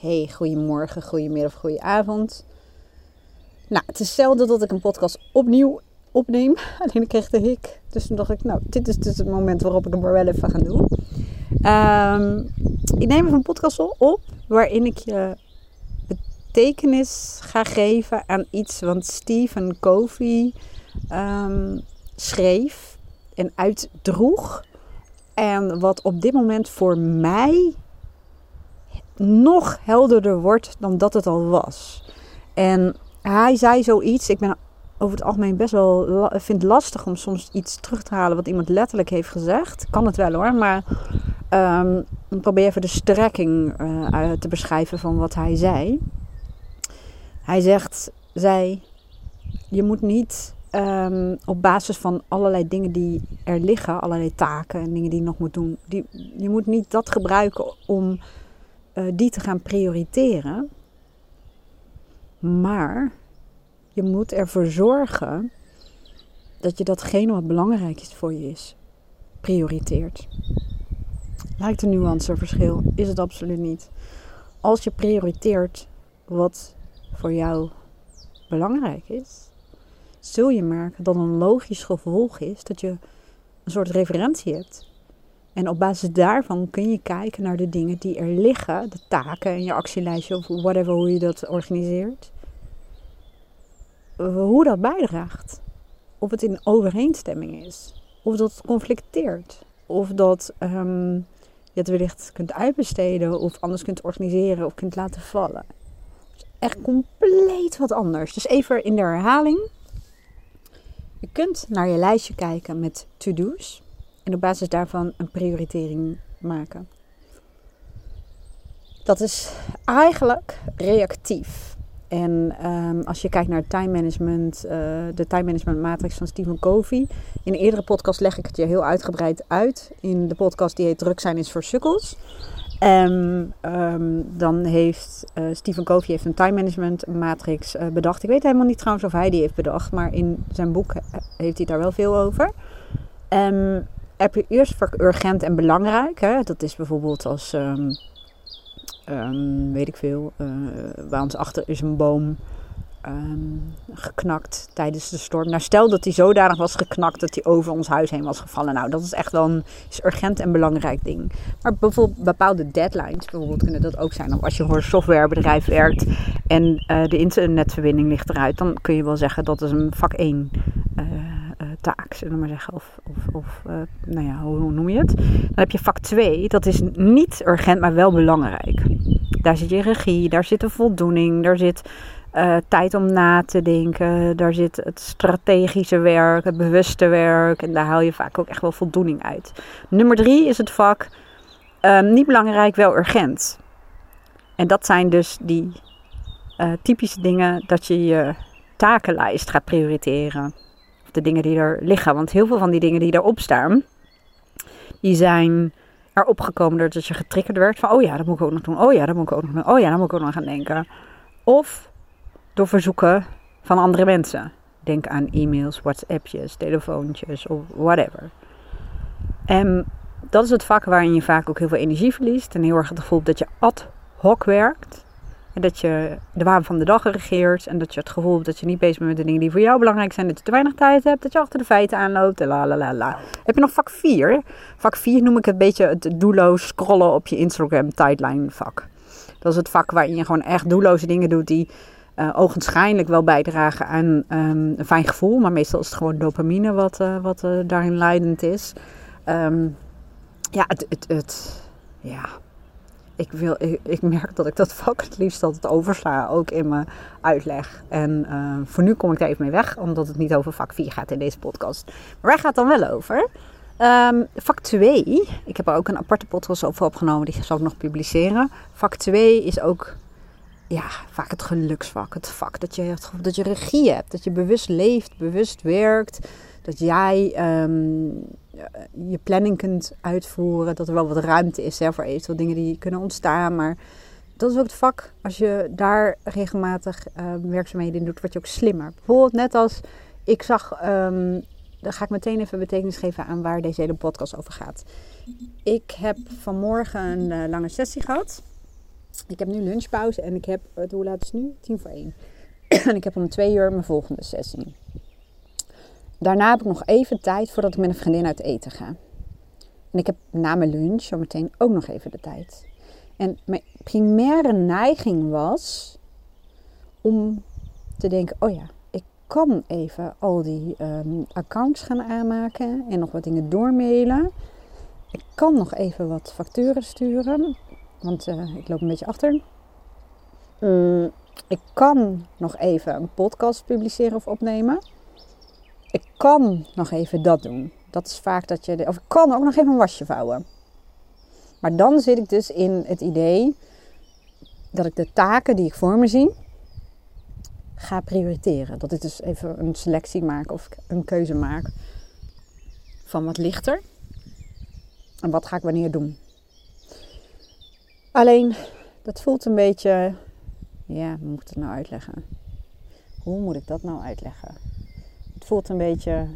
Hey, goedemorgen, goedemiddag, goedenavond. Nou, het is zelden dat ik een podcast opnieuw opneem. Alleen ik kreeg de hik. Dus toen dacht ik, nou, dit is dus het moment waarop ik hem er wel even ga doen. Ehm, ik neem even een podcast op waarin ik je betekenis ga geven aan iets wat Stephen Covey ehm, schreef en uitdroeg. En wat op dit moment voor mij nog helderder wordt dan dat het al was. En hij zei zoiets. Ik ben over het algemeen best wel vind lastig om soms iets terug te halen wat iemand letterlijk heeft gezegd. Kan het wel hoor, maar um, ik probeer even de strekking uh, te beschrijven van wat hij zei. Hij zegt, zei, je moet niet um, op basis van allerlei dingen die er liggen, allerlei taken en dingen die je nog moet doen, die, je moet niet dat gebruiken om uh, die te gaan prioriteren. Maar je moet ervoor zorgen dat je datgene wat belangrijk is voor je is, prioriteert. Lijkt een nuanceverschil, is het absoluut niet. Als je prioriteert wat voor jou belangrijk is, zul je merken dat een logisch gevolg is dat je een soort referentie hebt. En op basis daarvan kun je kijken naar de dingen die er liggen, de taken in je actielijstje of whatever hoe je dat organiseert. Hoe dat bijdraagt. Of het in overeenstemming is. Of dat het conflicteert. Of dat um, je het wellicht kunt uitbesteden of anders kunt organiseren of kunt laten vallen. Echt compleet wat anders. Dus even in de herhaling. Je kunt naar je lijstje kijken met to-do's en op basis daarvan een prioritering maken. Dat is eigenlijk reactief. En um, als je kijkt naar time management, uh, de time management matrix van Stephen Covey. In een eerdere podcast leg ik het je heel uitgebreid uit. In de podcast die heet Druk zijn is voor sukkels. En um, dan heeft uh, Stephen Covey heeft een time management matrix uh, bedacht. Ik weet helemaal niet trouwens of hij die heeft bedacht, maar in zijn boek heeft hij daar wel veel over. Um, heb je eerst voor urgent en belangrijk. Hè? Dat is bijvoorbeeld als, um, um, weet ik veel, uh, bij ons achter is een boom um, geknakt tijdens de storm. Nou, stel dat die zodanig was geknakt dat hij over ons huis heen was gevallen. Nou, dat is echt wel een is urgent en belangrijk ding. Maar bijvoorbeeld bepaalde deadlines, bijvoorbeeld kunnen dat ook zijn. Of als je voor een softwarebedrijf werkt en uh, de internetverbinding ligt eruit, dan kun je wel zeggen dat is een vak 1 uh, taak, zullen we maar zeggen. Of, of uh, nou ja, hoe, noem je het? Dan heb je vak 2, dat is niet urgent, maar wel belangrijk. Daar zit je regie, daar zit de voldoening, daar zit uh, tijd om na te denken, daar zit het strategische werk, het bewuste werk. En daar haal je vaak ook echt wel voldoening uit. Nummer 3 is het vak um, niet belangrijk, wel urgent. En dat zijn dus die uh, typische dingen dat je je takenlijst gaat prioriteren de dingen die er liggen. Want heel veel van die dingen die erop staan, die zijn erop gekomen doordat je getriggerd werd van, oh ja, dat moet ik ook nog doen. Oh ja, dat moet ik ook nog doen. Oh ja, daar moet ik ook nog aan denken. Of door verzoeken van andere mensen. Denk aan e-mails, WhatsAppjes, telefoontjes of whatever. En dat is het vak waarin je vaak ook heel veel energie verliest. En heel erg het gevoel dat je ad hoc werkt. Dat je de waan van de dag regeert. En dat je het gevoel hebt dat je niet bezig bent met de dingen die voor jou belangrijk zijn. Dat je te weinig tijd hebt. Dat je achter de feiten aanloopt. La la la la. Heb je nog vak 4? Vak 4 noem ik het beetje het doelloos scrollen op je Instagram timeline vak. Dat is het vak waarin je gewoon echt doelloze dingen doet die uh, ogenschijnlijk wel bijdragen aan um, een fijn gevoel. Maar meestal is het gewoon dopamine wat, uh, wat uh, daarin leidend is. Um, ja, het, het, het, ja, ik, wil, ik, merk dat ik dat vak het liefst altijd oversla, ook in mijn uitleg. En uh, voor nu kom ik daar even mee weg, omdat het niet over vak 4 gaat in deze podcast. Maar waar gaat het dan wel over? Um, vak 2, ik heb er ook een aparte podcast over opgenomen, die zal ik nog publiceren. Vak 2 is ook ja, vaak het geluksvak. Het vak dat je, dat je regie hebt, dat je bewust leeft, bewust werkt. Dat jij um, je planning kunt uitvoeren. Dat er wel wat ruimte is hè, voor eventueel dingen die kunnen ontstaan. Maar dat is ook het vak. Als je daar regelmatig uh, werkzaamheden in doet, word je ook slimmer. Bijvoorbeeld net als ik zag, um, dan ga ik meteen even betekenis geven aan waar deze hele podcast over gaat. Ik heb vanmorgen een uh, lange sessie gehad. Ik heb nu lunchpauze en ik heb, hoe laat is het nu? Tien voor één. en ik heb om twee uur mijn volgende sessie. Daarna heb ik nog even tijd voordat ik met een vriendin uit eten ga. En ik heb na mijn lunch zometeen ook nog even de tijd. En mijn primaire neiging was om te denken: oh ja, ik kan even al die um, accounts gaan aanmaken en nog wat dingen doormailen. Ik kan nog even wat facturen sturen, want uh, ik loop een beetje achter. Mm, ik kan nog even een podcast publiceren of opnemen. Ik kan nog even dat doen. Dat is vaak dat je. Of ik kan ook nog even een wasje vouwen. Maar dan zit ik dus in het idee dat ik de taken die ik voor me zie ga prioriteren. Dat ik dus even een selectie maak of een keuze maak van wat lichter en wat ga ik wanneer doen. Alleen dat voelt een beetje, ja, hoe moet ik het nou uitleggen? Hoe moet ik dat nou uitleggen? Het voelt een beetje,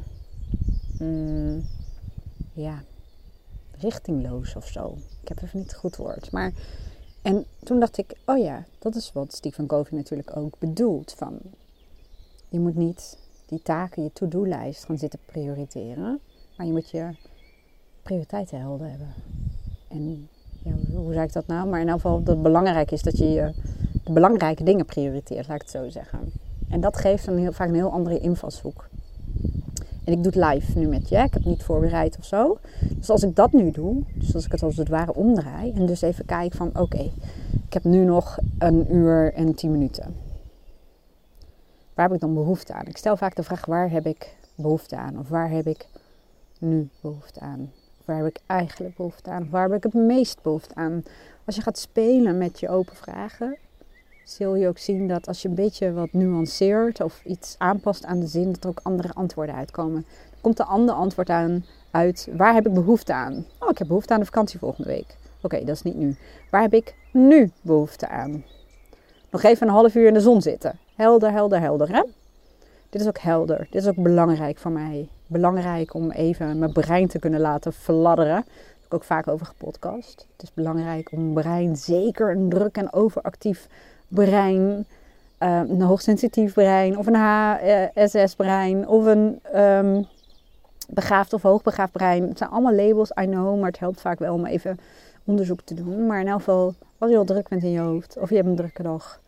mm, ja, richtingloos of zo. Ik heb even niet het goed woord. Maar, en toen dacht ik, oh ja, dat is wat Stephen Covey natuurlijk ook bedoelt. Van, je moet niet die taken, je to-do-lijst gaan zitten prioriteren. Maar je moet je prioriteiten helder hebben. En ja, hoe zeg ik dat nou? Maar in elk geval dat het belangrijk is dat je, de belangrijke dingen prioriteert, laat ik het zo zeggen. En dat geeft een heel, vaak een heel andere invalshoek. En ik doe het live nu met je. Ik heb het niet voorbereid of zo. Dus als ik dat nu doe, dus als ik het als het ware omdraai en dus even kijk van oké, ik heb nu nog een uur en tien minuten. Waar heb ik dan behoefte aan? Ik stel vaak de vraag waar heb ik behoefte aan? Of waar heb ik nu behoefte aan? Waar heb ik eigenlijk behoefte aan? Waar heb ik het meest behoefte aan? Als je gaat spelen met je open vragen, zul je ook zien dat als je een beetje wat nuanceert of iets aanpast aan de zin, dat er ook andere antwoorden uitkomen. Komt een ander antwoord aan uit, waar heb ik behoefte aan? Oh, ik heb behoefte aan de vakantie volgende week. Oké, dat is niet nu. Waar heb ik nu behoefte aan? Nog even een half uur in de zon zitten. Helder, helder, helder. Hè? Dit is ook helder. Dit is ook belangrijk voor mij. Belangrijk om even mijn brein te kunnen laten fladderen. Daar heb ik ook vaak over gepodcast. Het is belangrijk om brein zeker een druk en overactief brein, uh, een hoogsensitief brein of een HSS-brein of een um, begaafd of hoogbegaafd brein. Het zijn allemaal labels, I know, maar het helpt vaak wel om even onderzoek te doen. Maar in elk geval, als je al druk bent in je hoofd of je hebt een drukke dag,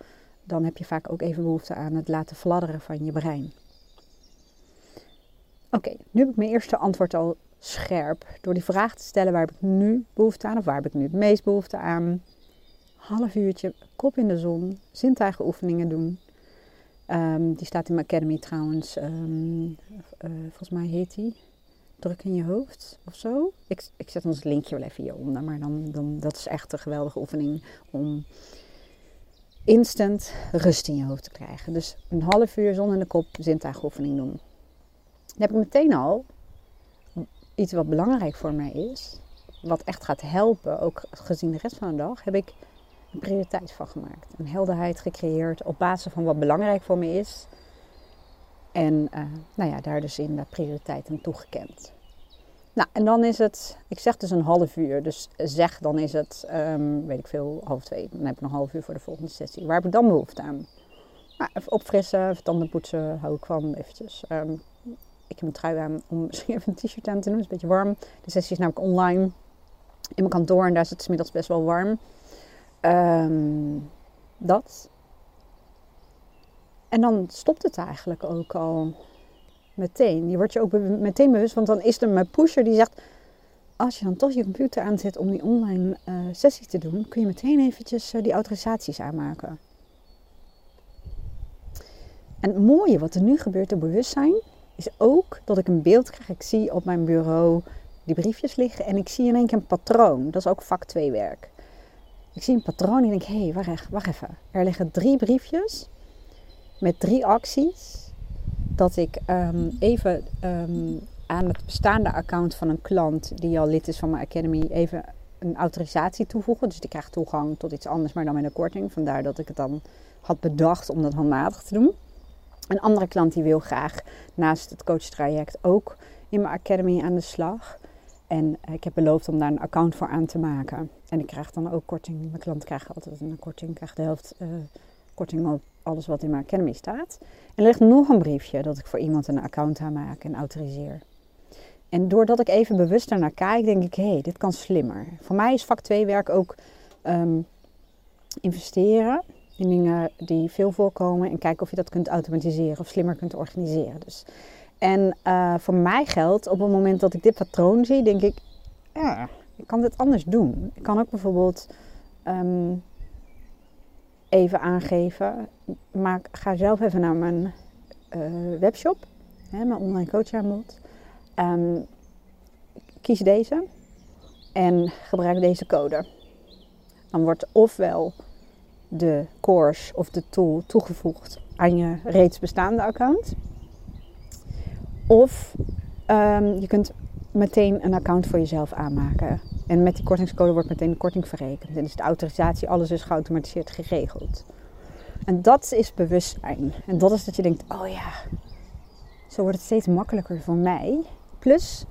dan heb je vaak ook even behoefte aan het laten fladderen van je brein. Oké, nu heb ik mijn eerste antwoord al scherp. Door die vraag te stellen waar heb ik nu behoefte aan of waar heb ik nu het meest behoefte aan half uurtje kop in de zon, zintuigenoefeningen doen. Um, die staat in mijn academy trouwens. Um, uh, volgens mij heet die Druk in je hoofd of zo. Ik, ik zet ons linkje wel even hieronder. Maar dan, dan, dat is echt een geweldige oefening om instant rust in je hoofd te krijgen. Dus een half uur zon in de kop zintuigoefening doen. Dan heb ik meteen al iets wat belangrijk voor mij is. Wat echt gaat helpen, ook gezien de rest van de dag, heb ik prioriteit van gemaakt. Een helderheid gecreëerd op basis van wat belangrijk voor me is. En uh, nou ja, daar dus in de prioriteit aan toegekend. Nou, en dan is het, ik zeg dus een half uur. Dus zeg, dan is het, um, weet ik veel, half twee. Dan heb ik nog een half uur voor de volgende sessie. Waar heb ik dan behoefte aan? Nou, even opfrissen, even tanden poetsen, hou ik van eventjes. Um, ik heb een trui aan om misschien even een t-shirt aan te doen. Het is een beetje warm. De sessie is namelijk online in mijn kantoor en daar is het middags best wel warm. Um, dat. En dan stopt het eigenlijk ook al meteen. Je wordt je ook meteen bewust, want dan is er mijn pusher die zegt... Als je dan toch je computer aanzet om die online uh, sessie te doen... kun je meteen eventjes uh, die autorisaties aanmaken. En het mooie wat er nu gebeurt op bewustzijn... is ook dat ik een beeld krijg. Ik zie op mijn bureau die briefjes liggen en ik zie in één keer een patroon. Dat is ook vak 2 werk. Ik zie een patroon en ik denk, hé, hey, wacht, even. Er liggen drie briefjes met drie acties. Dat ik um, even um, aan het bestaande account van een klant die al lid is van mijn Academy even een autorisatie toevoegen. Dus die krijgt toegang tot iets anders, maar dan met een korting. Vandaar dat ik het dan had bedacht om dat handmatig te doen. Een andere klant die wil graag naast het coachtraject ook in mijn Academy aan de slag. En ik heb beloofd om daar een account voor aan te maken. En ik krijg dan ook korting. Mijn klant krijgt altijd een korting. Ik krijg de helft uh, korting op alles wat in mijn Academy staat. En er ligt nog een briefje dat ik voor iemand een account aanmaak en autoriseer. En doordat ik even bewust naar kijk, denk ik, hé, hey, dit kan slimmer. Voor mij is vak 2 werk ook um, investeren in dingen die veel voorkomen en kijken of je dat kunt automatiseren of slimmer kunt organiseren. Dus. En uh, voor mij geldt, op het moment dat ik dit patroon zie, denk ik, ja, ik kan dit anders doen. Ik kan ook bijvoorbeeld um, even aangeven, maar ga zelf even naar mijn uh, webshop, hè, mijn online coachaanbod. Um, kies deze en gebruik deze code. Dan wordt ofwel de course of de tool toegevoegd aan je reeds bestaande account. Of um, je kunt meteen een account voor jezelf aanmaken. En met die kortingscode wordt meteen de korting verrekend. En dus de autorisatie, alles is geautomatiseerd geregeld. En dat is bewustzijn. En dat is dat je denkt, oh ja, zo wordt het steeds makkelijker voor mij. Plus,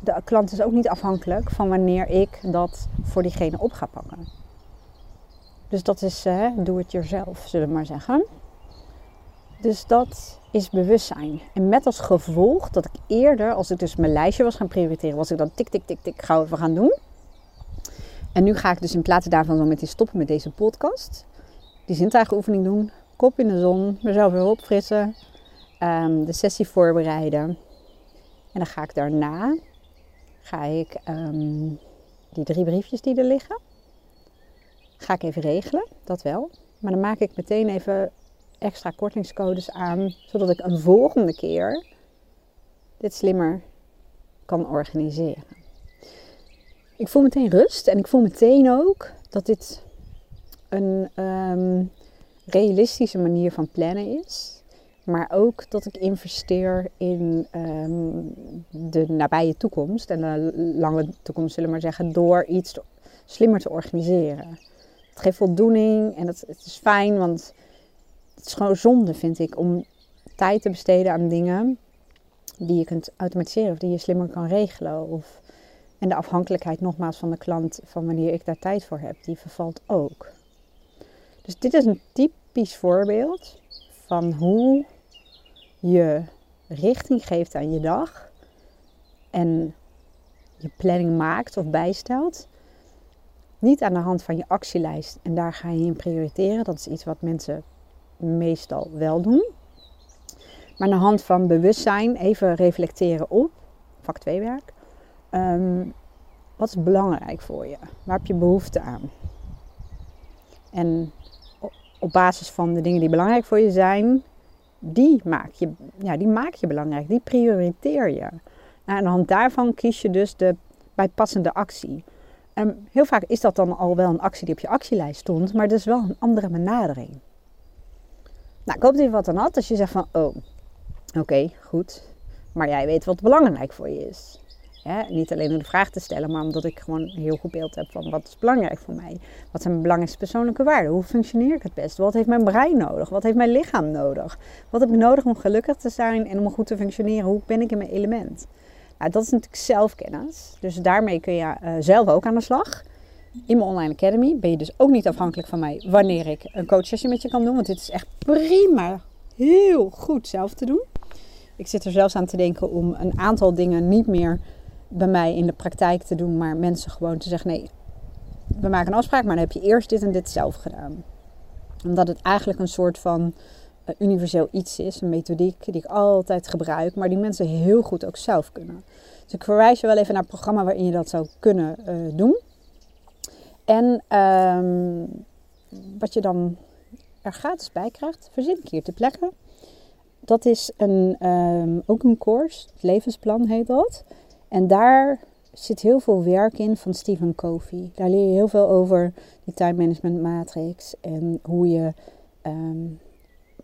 de klant is ook niet afhankelijk van wanneer ik dat voor diegene op ga pakken. Dus dat is uh, doe het jezelf, zullen we maar zeggen. Dus dat is bewustzijn. En met als gevolg dat ik eerder, als ik dus mijn lijstje was gaan prioriteren, was ik dan tik, tik, tik, tik, gauw even gaan doen. En nu ga ik dus in plaats daarvan zo meteen stoppen met deze podcast. Die zintuigenoefening doen, kop in de zon, mezelf weer opfrissen, um, de sessie voorbereiden. En dan ga ik daarna, ga ik um, die drie briefjes die er liggen, ga ik even regelen, dat wel. Maar dan maak ik meteen even extra kortingscodes aan, zodat ik een volgende keer dit slimmer kan organiseren. Ik voel meteen rust en ik voel meteen ook dat dit een um, realistische manier van plannen is. Maar ook dat ik investeer in um, de nabije toekomst en de lange toekomst, zullen we maar zeggen, door iets slimmer te organiseren. Het geeft voldoening en het is fijn, want het is gewoon zonde, vind ik, om tijd te besteden aan dingen die je kunt automatiseren of die je slimmer kan regelen. Of, en de afhankelijkheid nogmaals van de klant, van wanneer ik daar tijd voor heb, die vervalt ook. Dus dit is een typisch voorbeeld van hoe je richting geeft aan je dag en je planning maakt of bijstelt. Niet aan de hand van je actielijst en daar ga je in prioriteren. Dat is iets wat mensen meestal wel doen. Maar aan de hand van bewustzijn even reflecteren op, vak 2 werk. Um, wat is belangrijk voor je? Waar heb je behoefte aan? En op basis van de dingen die belangrijk voor je zijn, die maak je, ja, die maak je belangrijk. Die prioriteer je. Nou, aan de hand daarvan kies je dus de bijpassende actie. En heel vaak is dat dan al wel een actie die op je actielijst stond, maar dat is wel een andere benadering. Nou, ik hoop dat je wat aan had. Als je zegt van, oh, oké, goed. Maar jij weet wat belangrijk voor je is. niet alleen om de vraag te stellen, maar omdat ik gewoon een heel goed beeld heb van wat is belangrijk voor mij. Wat zijn mijn belangrijkste persoonlijke waarden? Hoe functioneer ik het best? Wat heeft mijn brein nodig? Wat heeft mijn lichaam nodig? Wat heb ik nodig om gelukkig te zijn en om goed te functioneren? Hoe ben ik in mijn element? Nou, dat is natuurlijk zelfkennis. Dus daarmee kun je uh, zelf ook aan de slag in mijn online academy ben je dus ook niet afhankelijk van mij wanneer ik een coachsessie met je kan doen. Want dit is echt prima, heel goed zelf te doen. Ik zit er zelfs aan te denken om een aantal dingen niet meer bij mij in de praktijk te doen, maar mensen gewoon te zeggen: nee, we maken een afspraak, maar dan heb je eerst dit en dit zelf gedaan. Omdat het eigenlijk een soort van uh, universeel iets is, een methodiek die ik altijd gebruik, maar die mensen heel goed ook zelf kunnen. Dus ik verwijs je wel even naar het programma waarin je dat zou kunnen uh, doen. En um, wat je dan er gratis bij krijgt, verzin ik hier te plekken. Dat is een, um, ook een course, het levensplan heet dat. En daar zit heel veel werk in van Stephen Covey. Daar leer je heel veel over die time management matrix en hoe je um,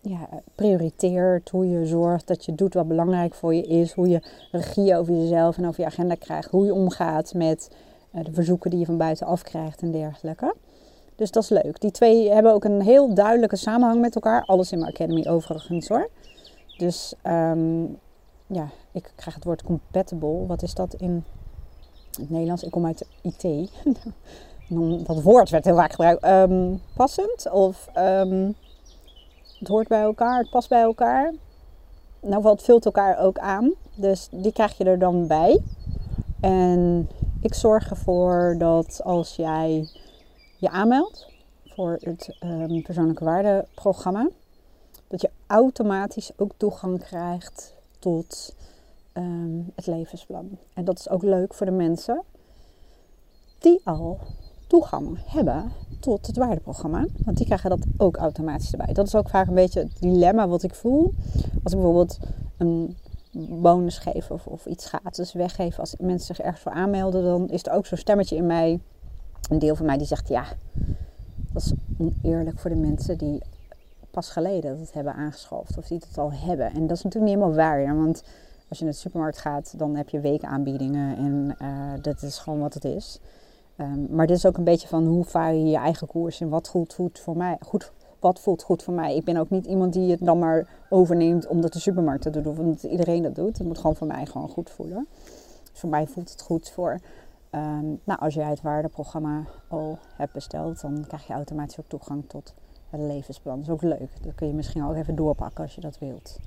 ja, prioriteert, hoe je zorgt dat je doet wat belangrijk voor je is, hoe je regie over jezelf en over je agenda krijgt, hoe je omgaat met de verzoeken die je van buitenaf krijgt en dergelijke. Dus dat is leuk. Die twee hebben ook een heel duidelijke samenhang met elkaar. Alles in mijn academy overigens hoor. Dus um, ja, ik krijg het woord compatible. Wat is dat in het Nederlands, ik kom uit IT. dat woord werd heel vaak gebruikt. Um, passend of ehm, het hoort bij elkaar, het past bij elkaar. Nou, het vult elkaar ook aan. Dus die krijg je er dan bij. En ik zorg ervoor dat als jij je aanmeldt voor het um, persoonlijke waardeprogramma, dat je automatisch ook toegang krijgt tot het levensplan. En dat is ook leuk voor de mensen die al toegang hebben tot het waardeprogramma. Want die krijgen dat ook automatisch erbij. Dat is ook vaak een beetje het dilemma wat ik voel. Als ik bijvoorbeeld een bonus geef of, of iets gratis weggeef. Als mensen zich ergens voor aanmelden, dan is er ook zo'n stemmetje in mij. Een deel van mij die zegt ja, dat is oneerlijk voor de mensen die pas geleden dat hebben aangeschaft. Of die het al hebben. En dat is natuurlijk niet helemaal waar. Ja, want als je naar de supermarkt gaat, dan heb je weekaanbiedingen. En uh, dat is gewoon wat het is. Um, maar dit is ook een beetje van hoe vaar je je eigen koers en wat voelt goed voor mij. Goed, wat voelt goed voor mij. Ik ben ook niet iemand die het dan maar overneemt omdat de supermarkt dat doet of omdat iedereen dat doet. Het moet gewoon voor mij gewoon goed voelen. Dus voor mij voelt het goed voor. Um, nou, als jij het waardeprogramma al hebt besteld, dan krijg je automatisch ook toegang tot het levensplan. Dat is ook leuk. Dat kun je misschien ook even doorpakken als je dat wilt.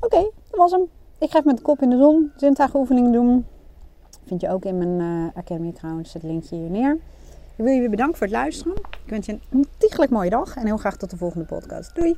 Oké, dat was hem. Ik ga even met de kop in de zon 20 oefeningen doen. Vind je ook in mijn uh, Academy trouwens het linkje hier neer. Wil je bedanken voor het luisteren. Ik wens je een ontiegelijk mooie dag en heel graag tot de volgende podcast. Doei!